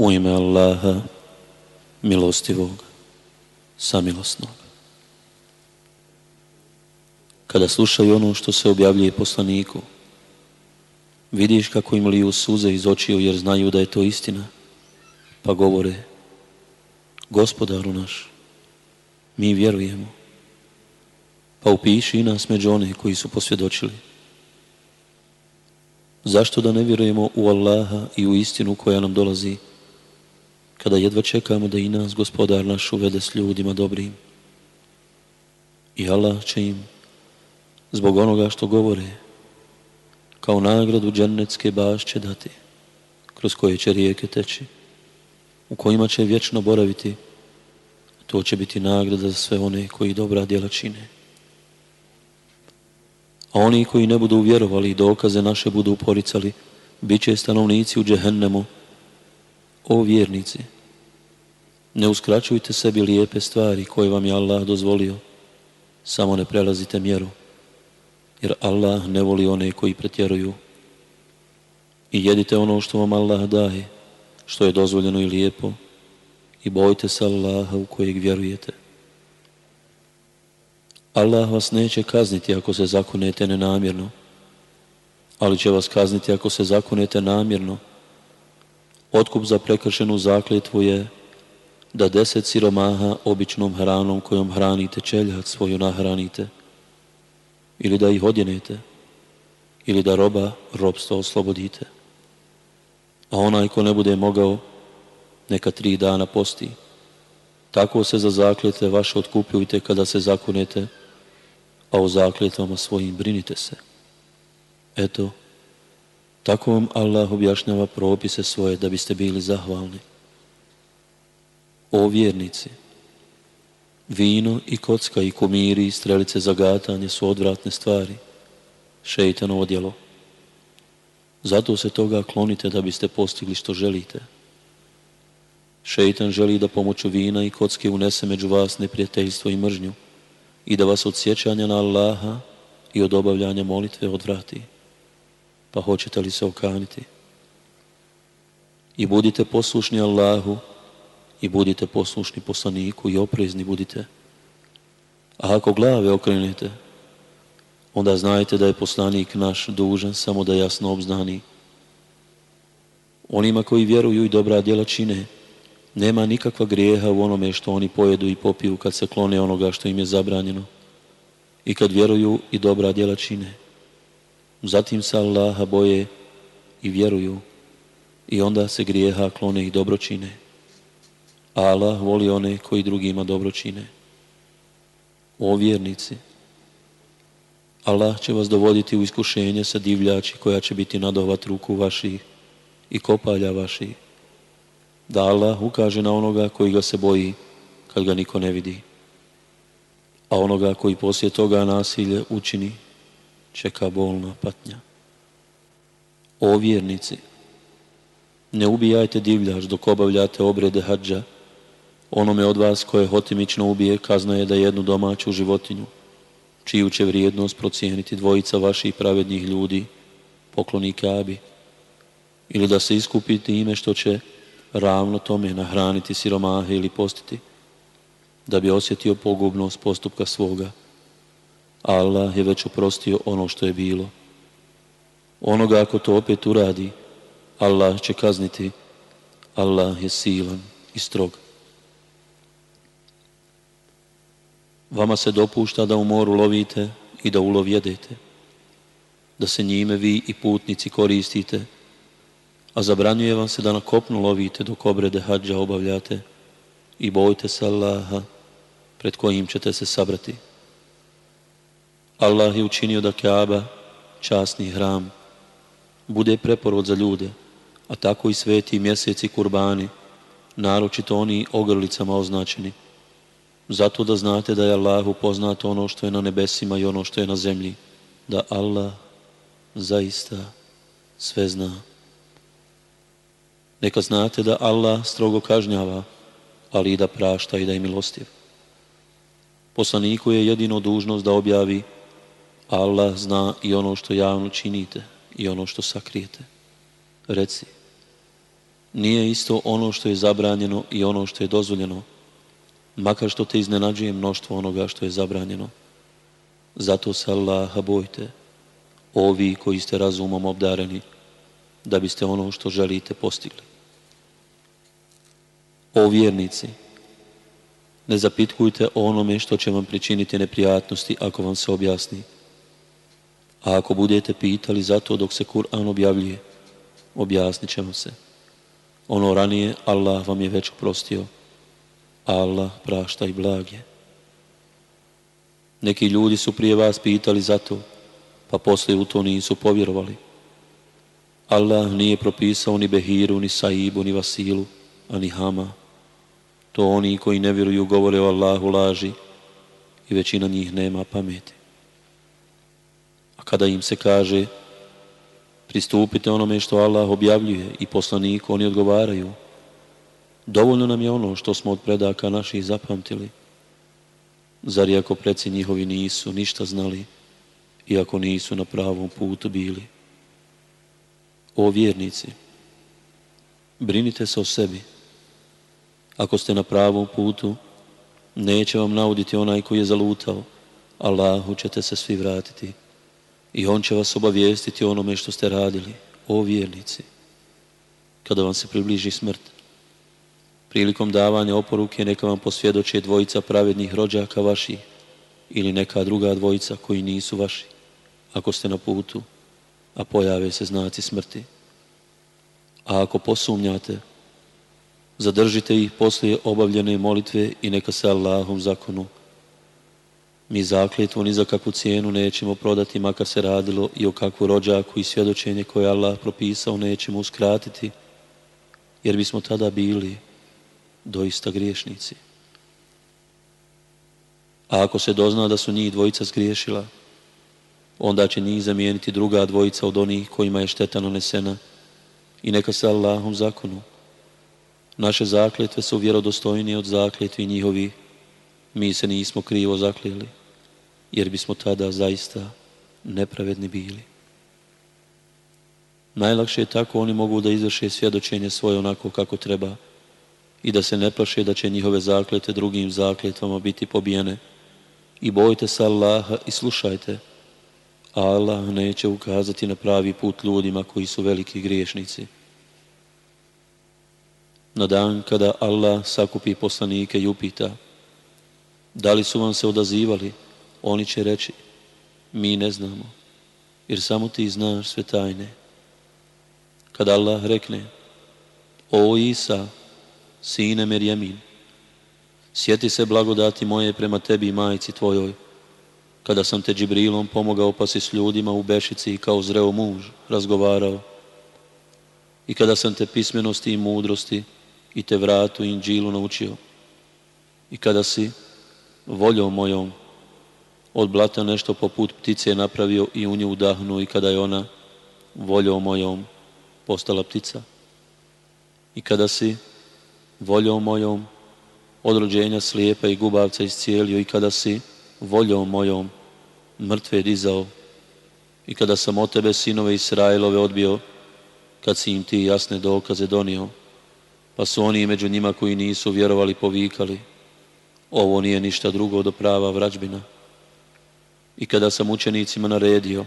U ime Allaha, milostivog, samilosnog. Kada slušaju ono što se objavljuje poslaniku, vidiš kako im liju suze iz očiju jer znaju da je to istina, pa govore, gospodaru naš, mi vjerujemo, pa upiši i nas među one koji su posvjedočili. Zašto da ne vjerujemo u Allaha i u istinu koja nam dolazi kada jedva čekamo da i nas gospodar naš uvede s ljudima dobrim. I Allah će im, zbog onoga što govore, kao nagradu baš će dati, kroz koje će rijeke teći, u kojima će vječno boraviti, to će biti nagrada za sve one koji dobra djela čine. A oni koji ne budu vjerovali i dokaze naše budu uporicali, bit će stanovnici u džehennemu, o vjernici, ne uskraćujte sebi lijepe stvari koje vam je Allah dozvolio, samo ne prelazite mjeru, jer Allah ne voli one koji pretjeruju. I jedite ono što vam Allah daje, što je dozvoljeno i lijepo, i bojte se Allaha u kojeg vjerujete. Allah vas neće kazniti ako se zakonete nenamjerno, ali će vas kazniti ako se zakonete namjerno Otkup za prekršenu zakljetvu je da deset siromaha običnom hranom kojom hranite čeljak svoju nahranite ili da ih odjenete ili da roba robstva oslobodite. A onaj ko ne bude mogao, neka tri dana posti. Tako se za zakljete vaše otkupljujte kada se zakunete, a o zakljetvama svojim brinite se. Eto, tako vam Allah objašnjava propise svoje da biste bili zahvalni. O vjernici, vino i kocka i kumiri i strelice zagatanje su odvratne stvari, šeitano odjelo. Zato se toga klonite da biste postigli što želite. Šeitan želi da pomoću vina i kocke unese među vas neprijateljstvo i mržnju i da vas od sjećanja na Allaha i od obavljanja molitve odvrati pa hoćete li se okaniti? I budite poslušni Allahu i budite poslušni poslaniku i oprezni budite. A ako glave okrenete, onda znajte da je poslanik naš dužan samo da jasno obznani. Onima koji vjeruju i dobra djela čine, nema nikakva grijeha u onome što oni pojedu i popiju kad se klone onoga što im je zabranjeno i kad vjeruju i dobra djela čine. Zatim se Allaha boje i vjeruju i onda se grijeha klone i dobročine. A Allah voli one koji drugima dobročine. O vjernici, Allah će vas dovoditi u iskušenje sa divljači koja će biti nadovat ruku vaših i kopalja vaših. Da Allah ukaže na onoga koji ga se boji kad ga niko ne vidi. A onoga koji poslije toga nasilje učini čeka bolna patnja. O vjernici, ne ubijajte divljač dok obavljate obrede hađa. Onome od vas koje hotimično ubije kazna je da jednu domaću životinju, čiju će vrijednost procijeniti dvojica vaših pravednih ljudi, poklonike Kabi, ili da se iskupiti ime što će ravno tome nahraniti siromahe ili postiti, da bi osjetio pogubnost postupka svoga Allah je već oprostio ono što je bilo. Onoga ako to opet uradi, Allah će kazniti. Allah je silan i strog. Vama se dopušta da u moru lovite i da ulov jedete. Da se njime vi i putnici koristite. A zabranjuje vam se da na kopnu lovite dok obrede hađa obavljate. I bojte se Allaha pred kojim ćete se sabrati. Allah je učinio da Kaaba, časni hram, bude preporod za ljude, a tako i sveti mjeseci kurbani, naročito oni ogrlicama označeni. Zato da znate da je Allahu poznato ono što je na nebesima i ono što je na zemlji, da Allah zaista sve zna. Neka znate da Allah strogo kažnjava, ali i da prašta i da je milostiv. Poslaniku je jedino dužnost da objavi Allah zna i ono što javno činite i ono što sakrijete. Reci, nije isto ono što je zabranjeno i ono što je dozvoljeno, makar što te iznenađuje mnoštvo onoga što je zabranjeno. Zato se Allaha bojte, ovi koji ste razumom obdareni, da biste ono što želite postigli. O vjernici, ne zapitkujte o onome što će vam pričiniti neprijatnosti ako vam se objasni a ako budete pitali za to dok se Kur'an objavljuje, objasnit ćemo se. Ono ranije Allah vam je već oprostio. Allah prašta i blag je. Neki ljudi su prije vas pitali za to, pa poslije u to nisu povjerovali. Allah nije propisao ni Behiru, ni Saibu, ni Vasilu, a ni Hama. To oni koji ne vjeruju govore o Allahu laži i većina njih nema pameti. A kada im se kaže pristupite onome što Allah objavljuje i poslaniku, oni odgovaraju dovoljno nam je ono što smo od predaka naših zapamtili. Zar ako preci njihovi nisu ništa znali, i ako nisu na pravom putu bili? O vjernici, brinite se o sebi. Ako ste na pravom putu, neće vam nauditi onaj koji je zalutao. Allahu ćete se svi vratiti i on će vas obavijestiti onome što ste radili, o vjernici, kada vam se približi smrt. Prilikom davanja oporuke neka vam posvjedoče dvojica pravednih rođaka vaših ili neka druga dvojica koji nisu vaši, ako ste na putu, a pojave se znaci smrti. A ako posumnjate, zadržite ih poslije obavljene molitve i neka se Allahom zakonu mi zakljetvu ni za kakvu cijenu nećemo prodati makar se radilo i o kakvu rođaku i svjedočenje koje je Allah propisao nećemo uskratiti jer bismo tada bili doista griješnici. A ako se dozna da su njih dvojica zgriješila, onda će njih zamijeniti druga dvojica od onih kojima je šteta nanesena i neka se Allahom zakonu. Naše zakljetve su vjerodostojnije od zakljetvi njihovi. Mi se nismo krivo zakljeli jer bismo tada zaista nepravedni bili. Najlakše je tako, oni mogu da izvrše svjedočenje svoje onako kako treba i da se ne plaše da će njihove zaklete drugim zakletvama biti pobijene. I bojte se Allaha i slušajte. Allah neće ukazati na pravi put ljudima koji su veliki griješnici. Na dan kada Allah sakupi poslanike i upita da li su vam se odazivali, oni će reći, mi ne znamo, jer samo ti znaš sve tajne. Kada Allah rekne, o Isa, sine Merjemin, sjeti se blagodati moje prema tebi i majici tvojoj, kada sam te Džibrilom pomogao pa si s ljudima u Bešici kao zreo muž razgovarao, i kada sam te pismenosti i mudrosti i te vratu i inđilu naučio, i kada si voljom mojom od blata nešto poput ptice napravio i u nju udahnu i kada je ona voljom mojom postala ptica. I kada si voljom mojom od rođenja slijepa i gubavca iscijelio i kada si voljom mojom mrtve dizao i kada sam od tebe sinove Israilove odbio kad si im ti jasne dokaze donio pa su oni među njima koji nisu vjerovali povikali ovo nije ništa drugo do prava vrađbina i kada sam učenicima naredio,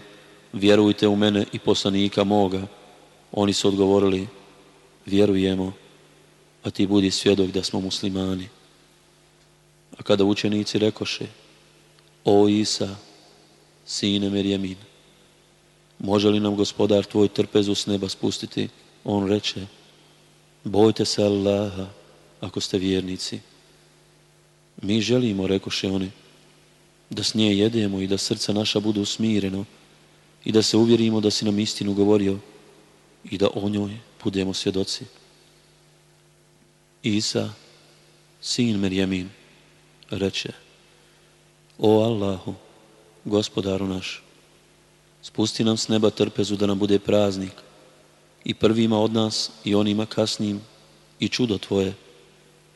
vjerujte u mene i poslanika moga, oni su odgovorili, vjerujemo, a ti budi svjedok da smo muslimani. A kada učenici rekoše, o Isa, sine Merjemin, može li nam gospodar tvoj trpezu s neba spustiti? On reče, bojte se Allaha ako ste vjernici. Mi želimo, rekoše oni, da s nje jedemo i da srca naša budu usmireno i da se uvjerimo da si nam istinu govorio i da o njoj budemo svjedoci. Isa, sin Merjemin, reče O Allahu, gospodaru naš, spusti nam s neba trpezu da nam bude praznik i prvima od nas i onima kasnim i čudo Tvoje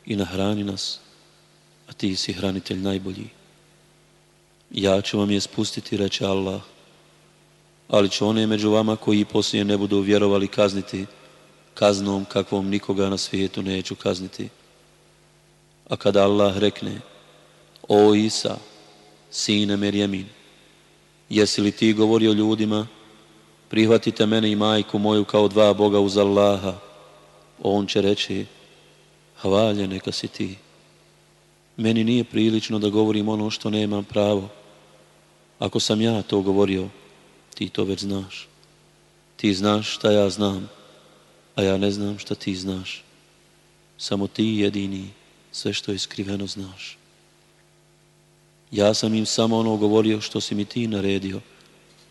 i nahrani nas, a Ti si hranitelj najbolji. Ja ću vam je spustiti, reče Allah, ali ću one među vama koji poslije ne budu vjerovali kazniti kaznom kakvom nikoga na svijetu neću kazniti. A kada Allah rekne, o Isa, sine Merjemin, jesi li ti govorio ljudima, prihvatite mene i majku moju kao dva Boga uz Allaha, on će reći, hvalje neka si ti meni nije prilično da govorim ono što nemam pravo. Ako sam ja to govorio, ti to već znaš. Ti znaš šta ja znam, a ja ne znam šta ti znaš. Samo ti jedini sve što je skriveno znaš. Ja sam im samo ono govorio što si mi ti naredio.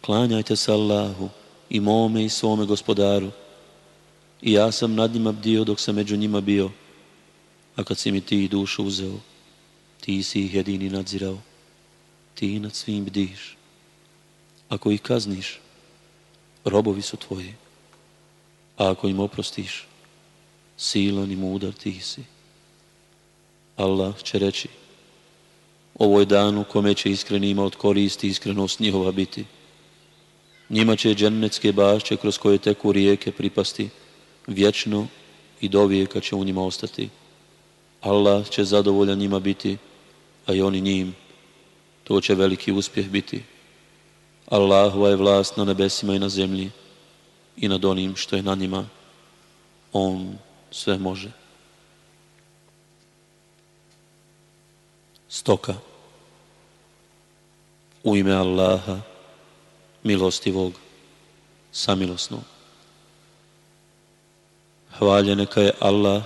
Klanjajte se Allahu i mome i svome gospodaru. I ja sam nad njima bdio dok sam među njima bio. A kad si mi ti dušu uzeo, ti si ih jedini nadzirao. Ti nad svim bdiš. Ako ih kazniš, robovi su tvoji. A ako im oprostiš, silan i mudar ti si. Allah će reći, ovo je dan u kome će iskrenima od koristi iskrenost njihova biti. Njima će džennecke bašće kroz koje teku rijeke pripasti, vječno i dovijeka će u njima ostati. Allah će zadovoljan njima biti a i oni njim. To će veliki uspjeh biti. Allahova je vlast na nebesima i na zemlji i nad onim što je na njima. On sve može. Stoka U ime Allaha, milostivog, samilosnog. Hvalje neka je Allah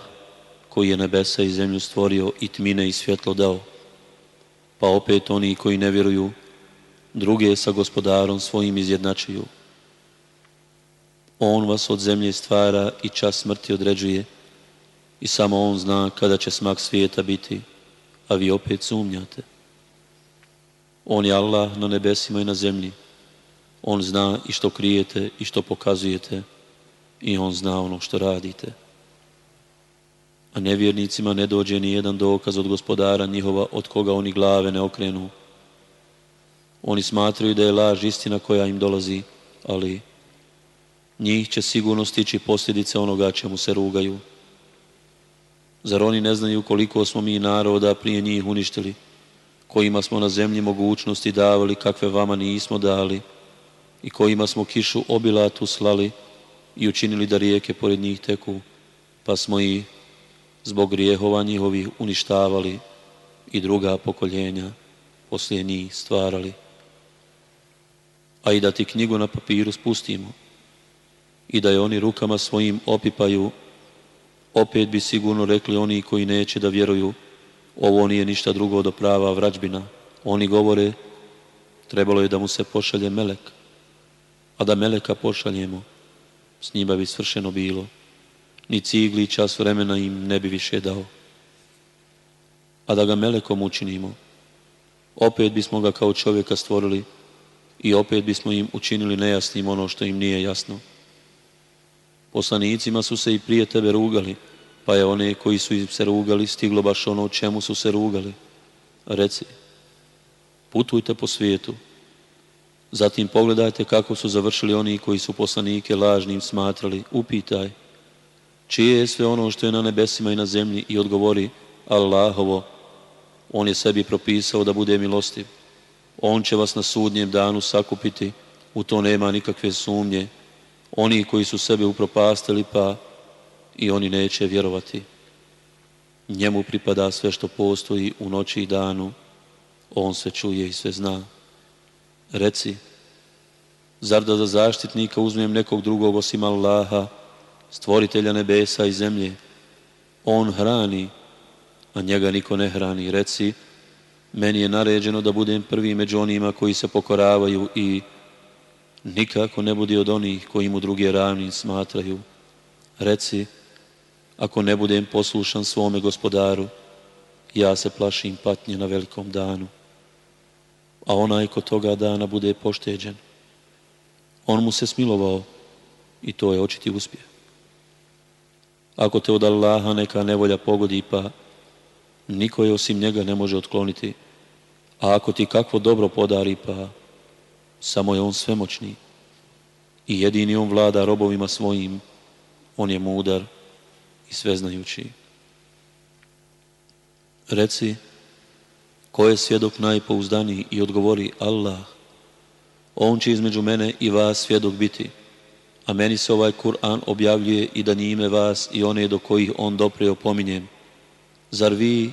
koji je nebesa i zemlju stvorio i tmine i svjetlo dao pa opet oni koji ne vjeruju, druge sa gospodarom svojim izjednačuju. On vas od zemlje stvara i čas smrti određuje i samo on zna kada će smak svijeta biti, a vi opet sumnjate. On je Allah na nebesima i na zemlji. On zna i što krijete i što pokazujete i on zna ono što radite a nevjernicima ne dođe ni jedan dokaz od gospodara njihova od koga oni glave ne okrenu. Oni smatraju da je laž istina koja im dolazi, ali njih će sigurno stići posljedice onoga čemu se rugaju. Zar oni ne znaju koliko smo mi naroda prije njih uništili, kojima smo na zemlji mogućnosti davali kakve vama nismo dali i kojima smo kišu obilatu slali i učinili da rijeke pored njih teku, pa smo i zbog grijehova njihovih uništavali i druga pokoljenja poslije njih stvarali. A i da ti knjigu na papiru spustimo i da je oni rukama svojim opipaju, opet bi sigurno rekli oni koji neće da vjeruju, ovo nije ništa drugo do prava vrađbina. Oni govore, trebalo je da mu se pošalje melek, a da meleka pošaljemo, s njima bi svršeno bilo ni cigli čas vremena im ne bi više dao. A da ga melekom učinimo, opet bismo ga kao čovjeka stvorili i opet bismo im učinili nejasnim ono što im nije jasno. Poslanicima su se i prije tebe rugali, pa je one koji su im se rugali stiglo baš ono čemu su se rugali. Reci, putujte po svijetu, zatim pogledajte kako su završili oni koji su poslanike lažnim smatrali, upitaj, čije je sve ono što je na nebesima i na zemlji i odgovori Allahovo, on je sebi propisao da bude milostiv. On će vas na sudnjem danu sakupiti, u to nema nikakve sumnje. Oni koji su sebe upropastili pa i oni neće vjerovati. Njemu pripada sve što postoji u noći i danu. On se čuje i sve zna. Reci, zar da za zaštitnika uzmem nekog drugog osim Allaha, stvoritelja nebesa i zemlje. On hrani, a njega niko ne hrani. Reci, meni je naređeno da budem prvi među onima koji se pokoravaju i nikako ne budi od onih koji mu druge ravni smatraju. Reci, ako ne budem poslušan svome gospodaru, ja se plašim patnje na velikom danu. A onaj ko toga dana bude pošteđen, on mu se smilovao i to je očiti uspjeh. Ako te od Allaha neka nevolja pogodi, pa niko je osim njega ne može otkloniti. A ako ti kakvo dobro podari, pa samo je on svemoćni. I jedini on vlada robovima svojim. On je mudar i sveznajući. Reci, ko je svjedok najpouzdaniji i odgovori Allah, on će između mene i vas svjedok biti a meni se ovaj Kur'an objavljuje i da njime vas i one do kojih on dopre opominjem. Zar vi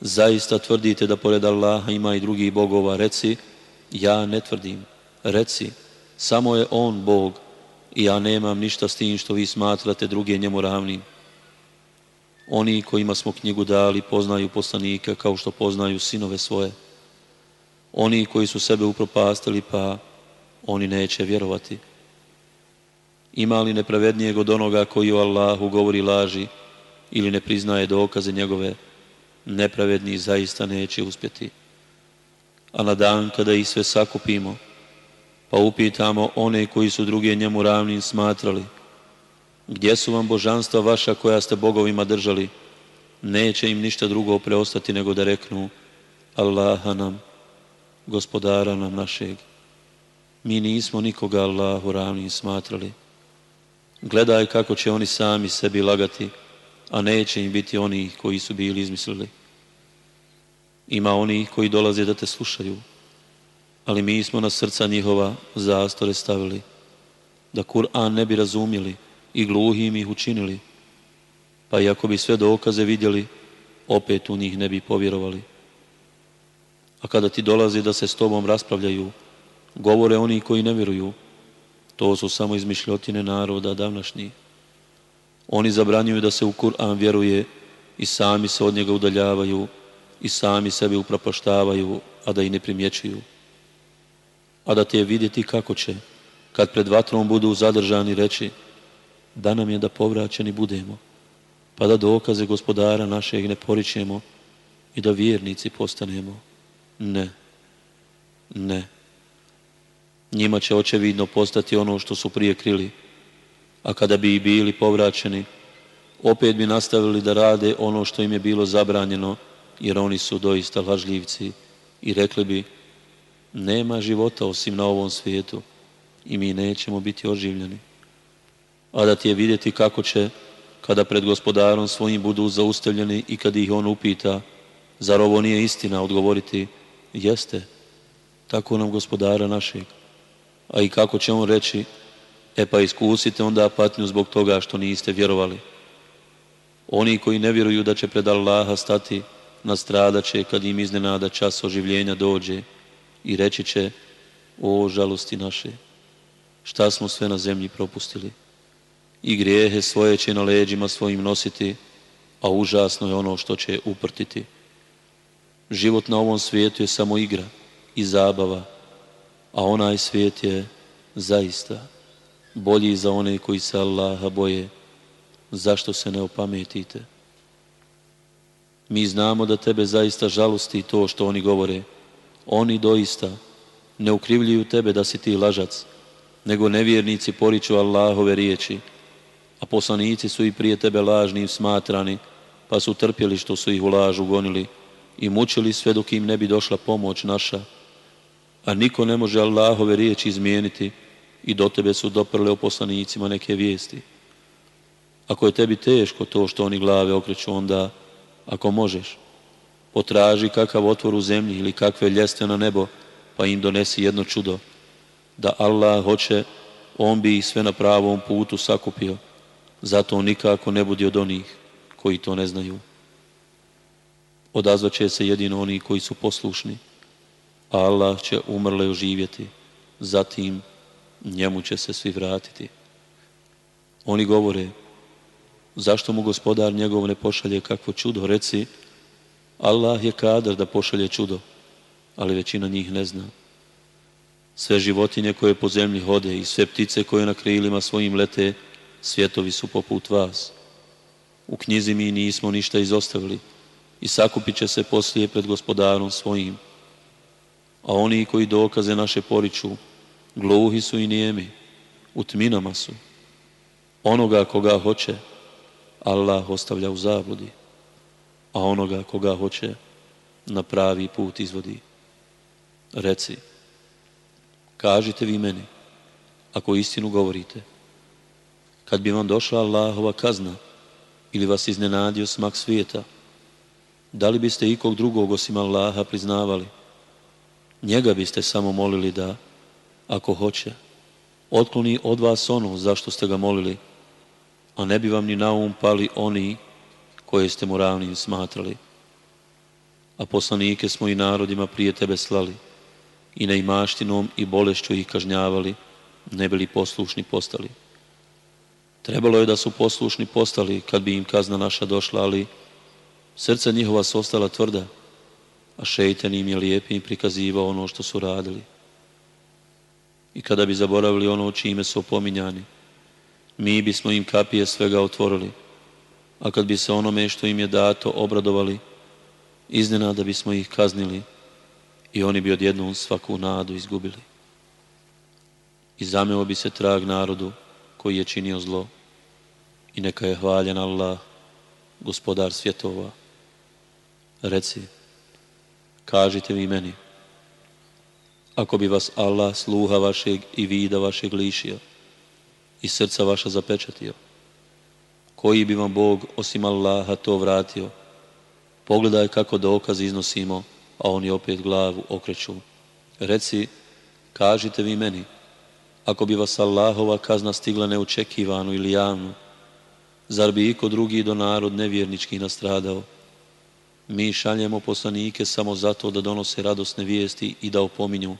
zaista tvrdite da pored Allaha ima i drugih bogova? Reci, ja ne tvrdim. Reci, samo je on Bog i ja nemam ništa s tim što vi smatrate druge njemu ravnim. Oni kojima smo knjigu dali poznaju poslanika kao što poznaju sinove svoje. Oni koji su sebe upropastili pa oni neće vjerovati. Ima li nepravednijeg od onoga koji o Allahu govori laži ili ne priznaje dokaze njegove, nepravedni zaista neće uspjeti. A na dan kada ih sve sakupimo, pa upitamo one koji su druge njemu ravnim smatrali, gdje su vam božanstva vaša koja ste bogovima držali, neće im ništa drugo preostati nego da reknu Allaha nam, gospodara nam našeg. Mi nismo nikoga Allahu ravnim smatrali Gledaj kako će oni sami sebi lagati, a neće im biti oni koji su bili izmislili. Ima oni koji dolaze da te slušaju, ali mi smo na srca njihova zastore stavili, da Kur'an ne bi razumjeli i gluhim ih učinili, pa i ako bi sve dokaze vidjeli, opet u njih ne bi povjerovali. A kada ti dolazi da se s tobom raspravljaju, govore oni koji ne vjeruju, to su samo izmišljotine naroda davnašnji. Oni zabranjuju da se u Kur'an vjeruje i sami se od njega udaljavaju i sami sebi upropaštavaju, a da i ne primjećuju. A da te je vidjeti kako će, kad pred vatrom budu zadržani reći da nam je da povraćeni budemo, pa da dokaze gospodara našeg ne poričemo i da vjernici postanemo. Ne, ne njima će očevidno postati ono što su prije krili, a kada bi i bili povraćeni, opet bi nastavili da rade ono što im je bilo zabranjeno, jer oni su doista lažljivci i rekli bi, nema života osim na ovom svijetu i mi nećemo biti oživljeni. A da ti je vidjeti kako će, kada pred gospodarom svojim budu zaustavljeni i kad ih on upita, zar ovo nije istina, odgovoriti, jeste, tako nam gospodara našeg a i kako će on reći, e pa iskusite onda patnju zbog toga što niste vjerovali. Oni koji ne vjeruju da će pred Allaha stati, nastradaće kad im iznenada čas oživljenja dođe i reći će, o žalosti naše, šta smo sve na zemlji propustili. I grijehe svoje će na leđima svojim nositi, a užasno je ono što će uprtiti. Život na ovom svijetu je samo igra i zabava a onaj svijet je zaista bolji za one koji se Allaha boje. Zašto se ne opametite? Mi znamo da tebe zaista žalosti to što oni govore. Oni doista ne ukrivljuju tebe da si ti lažac, nego nevjernici poriču Allahove riječi, a poslanici su i prije tebe lažni i smatrani, pa su trpjeli što su ih u lažu gonili i mučili sve dok im ne bi došla pomoć naša a niko ne može Allahove riječi izmijeniti i do tebe su doprle oposlanicima poslanicima neke vijesti. Ako je tebi teško to što oni glave okreću, onda, ako možeš, potraži kakav otvor u zemlji ili kakve ljeste na nebo, pa im donesi jedno čudo. Da Allah hoće, on bi ih sve na pravom putu sakupio, zato on nikako ne budi od onih koji to ne znaju. Odazvat će se jedino oni koji su poslušni. Allah će umrle oživjeti, zatim njemu će se svi vratiti. Oni govore, zašto mu gospodar njegov ne pošalje kakvo čudo? Reci, Allah je kadar da pošalje čudo, ali većina njih ne zna. Sve životinje koje po zemlji hode i sve ptice koje na krilima svojim lete, svjetovi su poput vas. U knjizi mi nismo ništa izostavili i sakupit će se poslije pred gospodarom svojim a oni koji dokaze naše poriču, gluhi su i nijemi, u tminama su. Onoga koga hoće, Allah ostavlja u zabludi, a onoga koga hoće, na pravi put izvodi. Reci, kažite vi meni, ako istinu govorite, kad bi vam došla Allahova kazna ili vas iznenadio smak svijeta, da li biste ikog drugog osim Allaha priznavali? Njega biste samo molili da, ako hoće, otkloni od vas ono zašto ste ga molili, a ne bi vam ni na um pali oni koje ste mu ravnim smatrali. A poslanike smo i narodima prije tebe slali i neimaštinom i bolešću ih kažnjavali, ne bili poslušni postali. Trebalo je da su poslušni postali kad bi im kazna naša došla, ali srce njihova su ostala tvrda, a šeitan im je lijepim prikazivao ono što su radili. I kada bi zaboravili ono čime su opominjani, mi bismo im kapije svega otvorili, a kad bi se onome što im je dato obradovali, iznenada bismo ih kaznili i oni bi odjednom svaku nadu izgubili. I zameo bi se trag narodu koji je činio zlo i neka je hvaljen Allah, gospodar svjetova. Reci, kažite vi meni, ako bi vas Allah sluha vašeg i vida vašeg lišio i srca vaša zapečatio, koji bi vam Bog osim Allaha to vratio? Pogledaj kako dokaz iznosimo, a oni opet glavu okreću. Reci, kažite vi meni, ako bi vas Allahova kazna stigla neočekivanu ili javnu, zar bi iko drugi do narod nevjernički nastradao? Mi šaljemo poslanike samo zato da donose radosne vijesti i da opominju.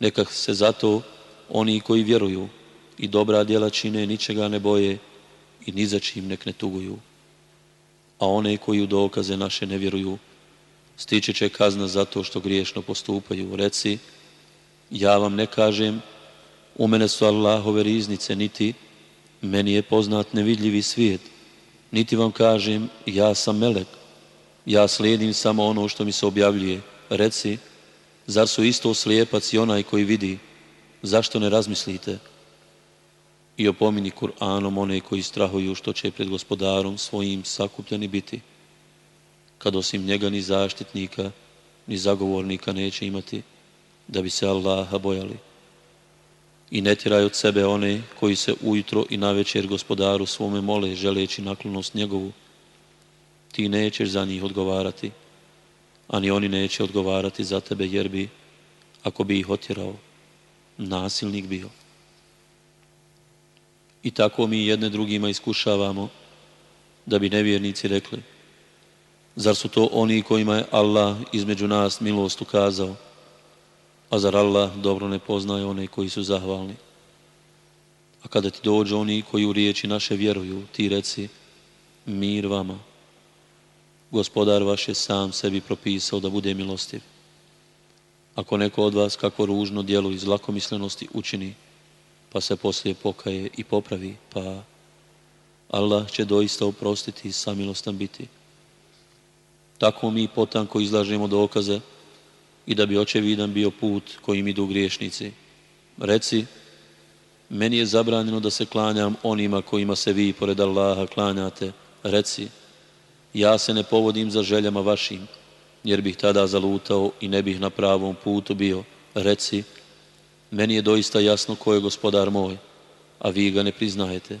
Neka se zato oni koji vjeruju i dobra djela čine ničega ne boje i ni za čim nek ne tuguju. A one koji u dokaze naše ne vjeruju, stići će kazna zato što griješno postupaju. Reci, ja vam ne kažem, u mene su Allahove riznice, niti meni je poznat nevidljivi svijet, niti vam kažem, ja sam melek, ja slijedim samo ono što mi se objavljuje. Reci, zar su isto slijepac i onaj koji vidi? Zašto ne razmislite? I opomini Kur'anom one koji strahuju što će pred gospodarom svojim sakupljeni biti, kad osim njega ni zaštitnika, ni zagovornika neće imati, da bi se Allaha bojali. I ne tiraj od sebe one koji se ujutro i navečer gospodaru svome mole, želeći naklonost njegovu, ti nećeš za njih odgovarati, a ni oni neće odgovarati za tebe jer bi, ako bi ih otjerao, nasilnik bio. I tako mi jedne drugima iskušavamo da bi nevjernici rekli Zar su to oni kojima je Allah između nas milost ukazao? A zar Allah dobro ne poznaje one koji su zahvalni? A kada ti dođu oni koji u riječi naše vjeruju, ti reci mir vama gospodar vaš je sam sebi propisao da bude milostiv. Ako neko od vas kako ružno djelo iz lakomislenosti učini, pa se poslije pokaje i popravi, pa Allah će doista oprostiti i milostan biti. Tako mi potanko izlažemo dokaze i da bi očevidan bio put kojim idu griješnici. Reci, meni je zabranjeno da se klanjam onima kojima se vi pored Allaha klanjate. Reci, ja se ne povodim za željama vašim, jer bih tada zalutao i ne bih na pravom putu bio. Reci, meni je doista jasno ko je gospodar moj, a vi ga ne priznajete.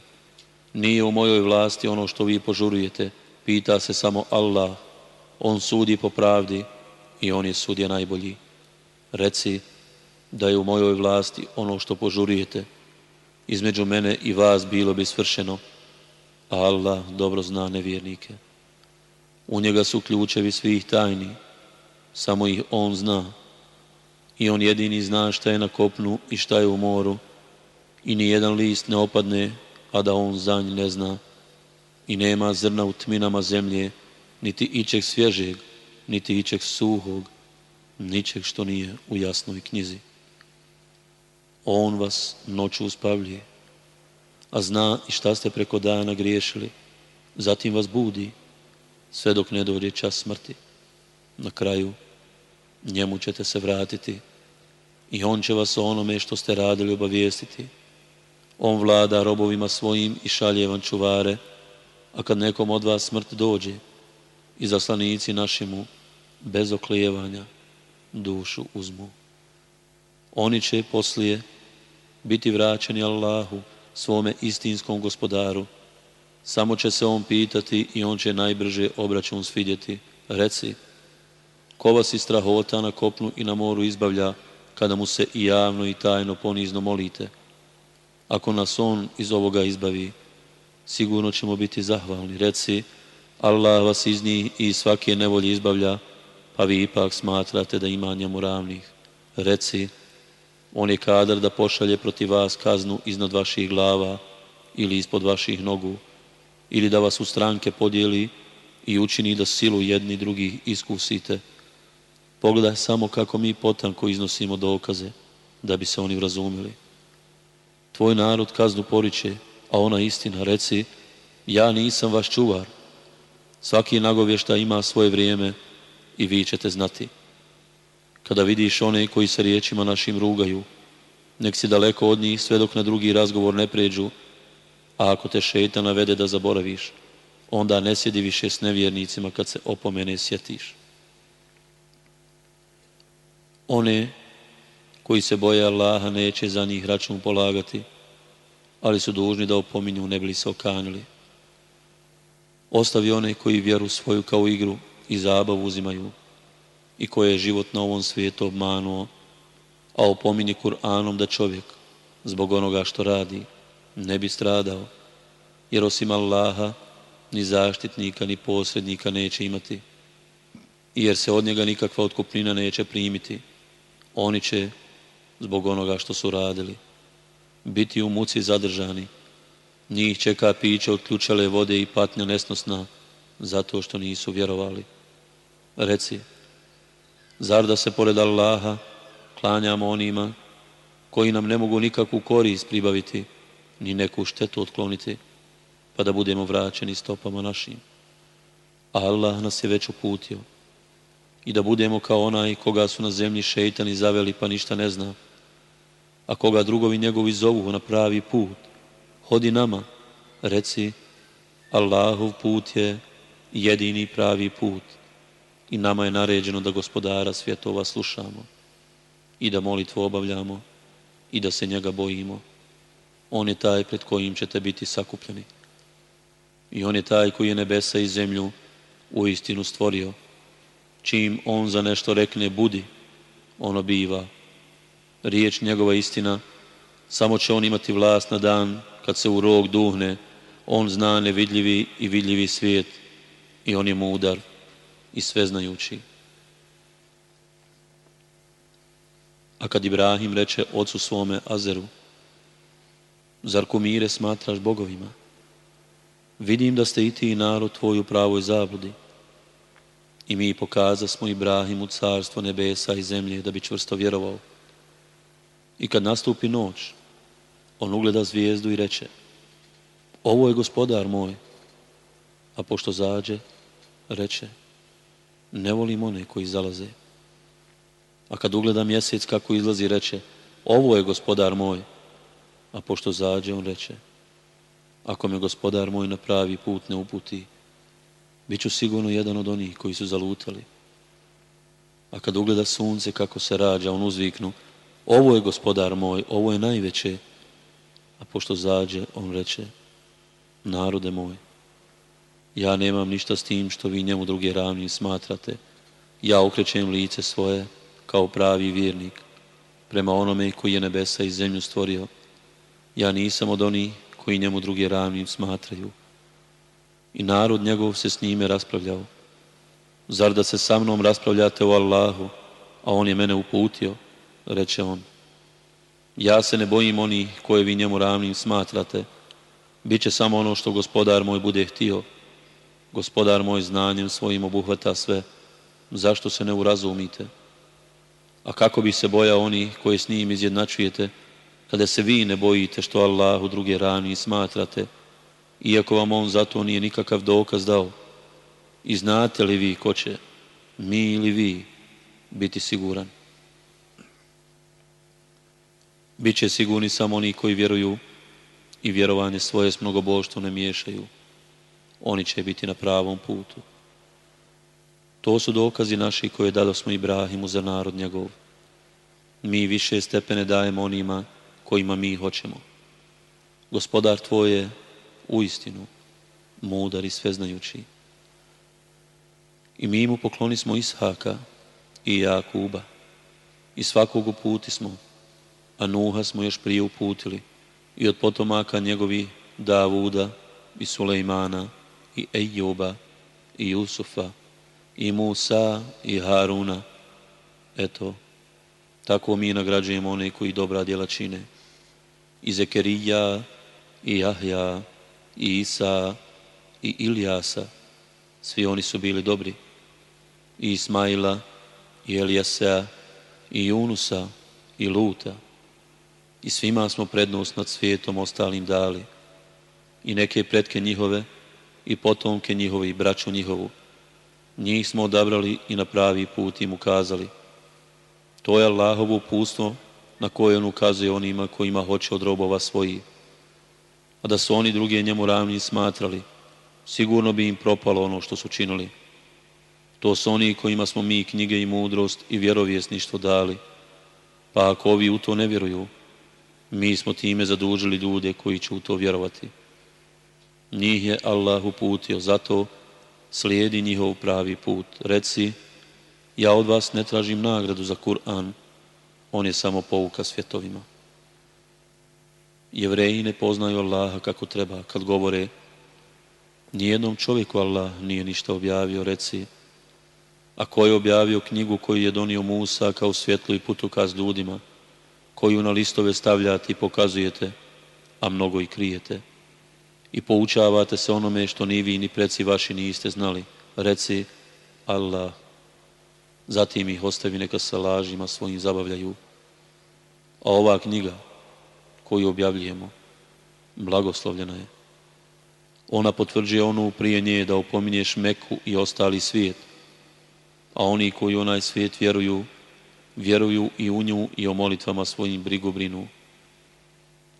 Nije u mojoj vlasti ono što vi požurujete, pita se samo Allah. On sudi po pravdi i on je sudje najbolji. Reci da je u mojoj vlasti ono što požurujete. Između mene i vas bilo bi svršeno, a Allah dobro zna nevjernike. U njega su ključevi svih tajni. Samo ih on zna. I on jedini zna šta je na kopnu i šta je u moru. I ni jedan list ne opadne, a da on za nj ne zna. I nema zrna u tminama zemlje, niti ičeg svježeg, niti ičeg suhog, ničeg što nije u jasnoj knjizi. On vas noću uspavljuje, a zna i šta ste preko dana griješili. Zatim vas budi sve dok ne dođe čas smrti. Na kraju njemu ćete se vratiti i on će vas o onome što ste radili obavijestiti. On vlada robovima svojim i šalje vam čuvare, a kad nekom od vas smrt dođe, i zaslanici našemu, bez oklijevanja dušu uzmu. Oni će poslije biti vraćeni Allahu, svome istinskom gospodaru, samo će se on pitati i on će najbrže obračun svidjeti. Reci, ko vas iz strahota na kopnu i na moru izbavlja kada mu se i javno i tajno ponizno molite? Ako nas on iz ovoga izbavi, sigurno ćemo biti zahvalni. Reci, Allah vas iz njih i svake nevolje izbavlja, pa vi ipak smatrate da ima njemu ravnih. Reci, on je kadar da pošalje protiv vas kaznu iznad vaših glava ili ispod vaših nogu, ili da vas u stranke podijeli i učini da silu jedni drugi iskusite. Pogledaj samo kako mi potanko iznosimo dokaze da bi se oni razumili. Tvoj narod kaznu poriče, a ona istina reci, ja nisam vaš čuvar. Svaki nagovješta ima svoje vrijeme i vi ćete znati. Kada vidiš one koji se riječima našim rugaju, nek si daleko od njih sve dok na drugi razgovor ne pređu, a ako te šeta navede da zaboraviš, onda ne sjedi više s nevjernicima kad se opomene sjetiš. One koji se boje Allaha neće za njih račun polagati, ali su dužni da opominju ne bili se okanili. Ostavi one koji vjeru svoju kao igru i zabavu uzimaju i koje je život na ovom svijetu obmanuo, a opominje Kur'anom da čovjek zbog onoga što radi ne bi stradao, jer osim Allaha ni zaštitnika ni posrednika neće imati, jer se od njega nikakva otkupnina neće primiti. Oni će, zbog onoga što su radili, biti u muci zadržani. Njih čeka piće od vode i patnja nesnosna, zato što nisu vjerovali. Reci, zar da se pored Allaha klanjamo onima koji nam ne mogu nikakvu korist pribaviti, ni neku štetu otkloniti, pa da budemo vraćeni stopama našim. A Allah nas je već uputio i da budemo kao onaj koga su na zemlji šeitani zaveli pa ništa ne zna, a koga drugovi njegovi zovu na pravi put. Hodi nama, reci, Allahov put je jedini pravi put i nama je naređeno da gospodara svjetova slušamo i da molitvu obavljamo i da se njega bojimo on je taj pred kojim ćete biti sakupljeni. I on je taj koji je nebesa i zemlju u istinu stvorio. Čim on za nešto rekne budi, ono biva. Riječ njegova istina, samo će on imati vlast na dan kad se u rog duhne. On zna nevidljivi i vidljivi svijet i on je mudar i sveznajući. A kad Ibrahim reče ocu svome Azeru, Zar kumire smatraš bogovima? Vidim da ste i ti narod tvoj u pravoj zabludi. I mi pokaza smo Ibrahimu carstvo nebesa i zemlje da bi čvrsto vjerovao. I kad nastupi noć, on ugleda zvijezdu i reče Ovo je gospodar moj. A pošto zađe, reče Ne volim one koji zalaze. A kad ugleda mjesec kako izlazi, reče Ovo je gospodar moj a pošto zađe, on reče, ako me gospodar moj na pravi put ne uputi, bit ću sigurno jedan od onih koji su zalutali. A kad ugleda sunce kako se rađa, on uzviknu, ovo je gospodar moj, ovo je najveće. A pošto zađe, on reče, narode moj, ja nemam ništa s tim što vi njemu druge ravni smatrate. Ja okrećem lice svoje kao pravi vjernik prema onome koji je nebesa i zemlju stvorio ja nisam od onih koji njemu druge ravnim smatraju. I narod njegov se s njime raspravljao. Zar da se sa mnom raspravljate o Allahu, a on je mene uputio, reče on. Ja se ne bojim onih koje vi njemu ravnim smatrate. Biće samo ono što gospodar moj bude htio. Gospodar moj znanjem svojim obuhvata sve. Zašto se ne urazumite? A kako bi se bojao onih koje s njim izjednačujete, kada se vi ne bojite što Allahu druge rani smatrate, iako vam on zato nije nikakav dokaz dao. I znate li vi ko će, mi ili vi, biti siguran? Biće sigurni samo oni koji vjeruju i vjerovanje svoje s mnogoboštvo ne miješaju. Oni će biti na pravom putu. To su dokazi naši koje dalo smo Ibrahimu za narod njegov. Mi više stepene dajemo onima kojima mi hoćemo. Gospodar tvoje, je istinu, mudar i sveznajući. I mi mu pokloni smo Ishaka i Jakuba. I svakog uputi smo, a Nuha smo još prije uputili. I od potomaka njegovi Davuda i Sulejmana i Ejuba i Jusufa i Musa i Haruna. Eto, tako mi nagrađujemo one koji dobra djela čine i Zekerija, i Jahja, i Isa, i Ilijasa. Svi oni su bili dobri. I Ismaila, i Elijasa, i Junusa, i Luta. I svima smo prednost nad svijetom ostalim dali. I neke pretke njihove, i potomke njihove, i braću njihovu. Njih smo odabrali i na pravi put im ukazali. To je Allahovo pustvo na koje on ukazuje onima kojima hoće od robova svoji. A da su oni drugi njemu ravni smatrali, sigurno bi im propalo ono što su činili. To su oni kojima smo mi knjige i mudrost i vjerovjesništvo dali. Pa ako ovi u to ne vjeruju, mi smo time zadužili ljude koji će u to vjerovati. Njih je Allah uputio, zato slijedi njihov pravi put. Reci, ja od vas ne tražim nagradu za Kur'an, on je samo pouka svjetovima. Jevreji ne poznaju Allaha kako treba kad govore Nijednom čovjeku Allah nije ništa objavio, reci A koji je objavio knjigu koju je donio Musa kao svjetlo i putokaz ljudima Koju na listove stavljate i pokazujete, a mnogo i krijete I poučavate se onome što ni vi ni preci vaši niste znali Reci Allah zatim ih ostavi neka sa lažima svojim zabavljaju. A ova knjiga koju objavljujemo, blagoslovljena je. Ona potvrđuje onu prije nje da opominješ Meku i ostali svijet, a oni koji onaj svijet vjeruju, vjeruju i u nju i o molitvama svojim brigu brinu.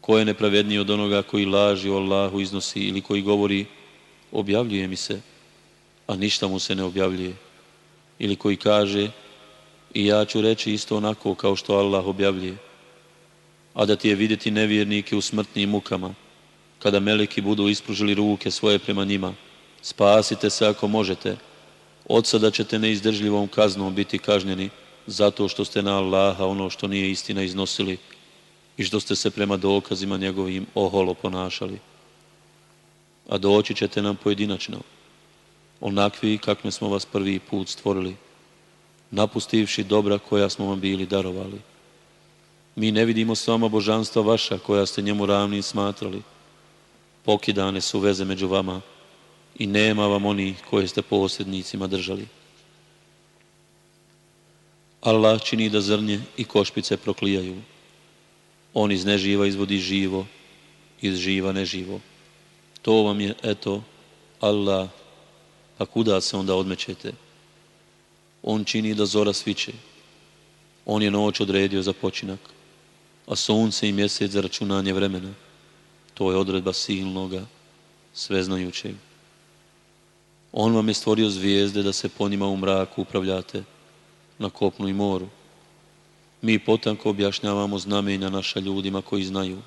Ko je nepravedniji od onoga koji laži o Allahu iznosi ili koji govori objavljuje mi se, a ništa mu se ne objavljuje ili koji kaže i ja ću reći isto onako kao što Allah objavljuje, a da ti je vidjeti nevjernike u smrtnim mukama, kada meleki budu ispružili ruke svoje prema njima. Spasite se ako možete, od sada ćete neizdržljivom kaznom biti kažnjeni zato što ste na Allaha ono što nije istina iznosili i što ste se prema dokazima njegovim oholo ponašali. A doći ćete nam pojedinačno onakvi kakvi smo vas prvi put stvorili, napustivši dobra koja smo vam bili darovali. Mi ne vidimo s vama božanstva vaša koja ste njemu ravni smatrali. Pokidane su veze među vama i nema vam onih koje ste posjednicima držali. Allah čini da zrnje i košpice proklijaju. On iz neživa izvodi živo, iz živa neživo. To vam je, eto, Allah pa kuda se onda odmećete? On čini da zora sviće. On je noć odredio za počinak, a sunce i mjesec za računanje vremena. To je odredba silnoga, sveznajućeg. On vam je stvorio zvijezde da se po njima u mraku upravljate, na kopnu i moru. Mi potanko objašnjavamo znamenja naša ljudima koji znaju.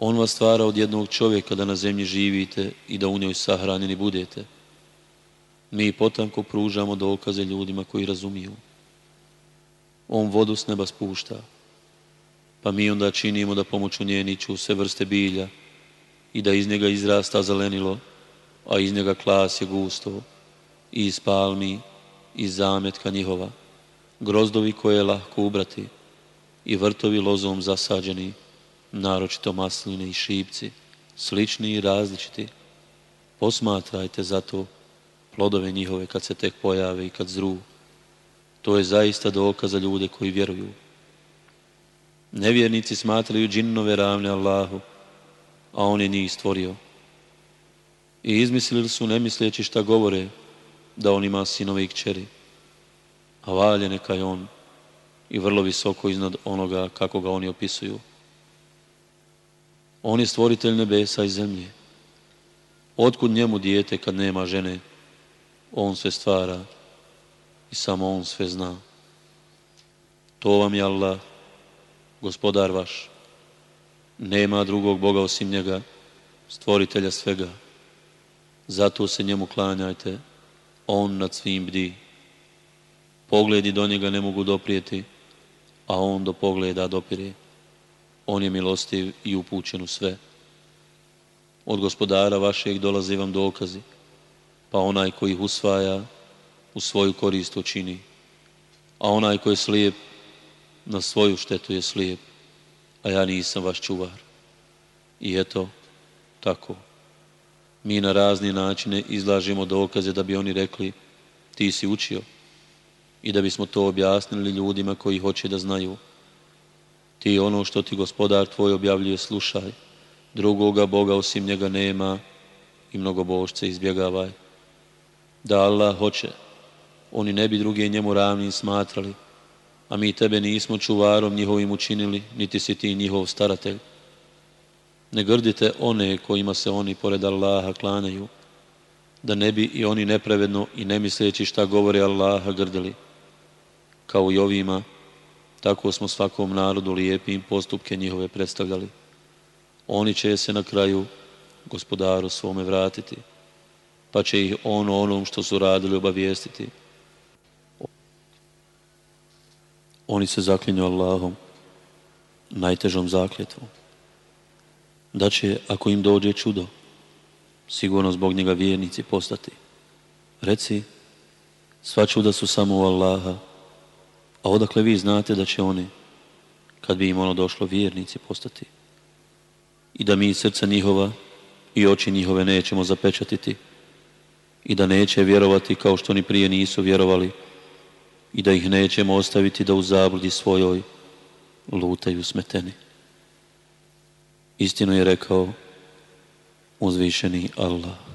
On vas stvara od jednog čovjeka da na zemlji živite i da u njoj sahranjeni budete. Mi potanko pružamo dokaze ljudima koji razumiju. On vodu s neba spušta, pa mi onda činimo da pomoću njeniću sve vrste bilja i da iz njega izrasta zelenilo, a iz njega klas je gusto, i iz palmi, i zametka njihova, grozdovi koje je lahko ubrati i vrtovi lozom zasađeni, naročito masline i šipci, slični i različiti. Posmatrajte zato plodove njihove kad se tek pojave i kad zru. To je zaista dokaz za ljude koji vjeruju. Nevjernici smatraju džinnove ravne Allahu, a On je njih stvorio. I izmislili su, ne šta govore, da On ima sinove i kćeri. A valje neka je On i vrlo visoko iznad onoga kako ga oni opisuju. On je stvoritelj nebesa i zemlje. Otkud njemu dijete kad nema žene? On sve stvara i samo on sve zna. To vam je Allah, gospodar vaš. Nema drugog Boga osim njega, stvoritelja svega. Zato se njemu klanjajte, on nad svim bdi. Pogledi do njega ne mogu doprijeti, a on do pogleda dopire. On je milostiv i upućen u sve. Od gospodara vašeg dolaze vam dokazi, pa onaj koji ih usvaja u svoju korist očini, a onaj koji je slijep na svoju štetu je slijep, a ja nisam vaš čuvar. I eto, tako. Mi na razne načine izlažimo dokaze da bi oni rekli ti si učio i da bismo to objasnili ljudima koji hoće da znaju ti ono što ti gospodar tvoj objavljuje slušaj, drugoga Boga osim njega nema i mnogo božce izbjegavaj. Da Allah hoće, oni ne bi druge njemu ravni smatrali, a mi tebe nismo čuvarom njihovim učinili, niti si ti njihov staratelj. Ne grdite one kojima se oni pored Allaha klanaju, da ne bi i oni nepravedno i ne misleći šta govore Allaha grdili, kao i ovima tako smo svakom narodu lijepim postupke njihove predstavljali. Oni će se na kraju gospodaru svome vratiti, pa će ih on onom što su radili obavijestiti. Oni se zaklinju Allahom, najtežom zakljetvom. Da će, ako im dođe čudo, sigurno zbog njega vjernici postati. Reci, sva čuda su samo u Allaha, a odakle vi znate da će oni, kad bi im ono došlo, vjernici postati? I da mi srca njihova i oči njihove nećemo zapečatiti i da neće vjerovati kao što ni prije nisu vjerovali i da ih nećemo ostaviti da u zabludi svojoj lutaju smeteni. Istinu je rekao uzvišeni Allah.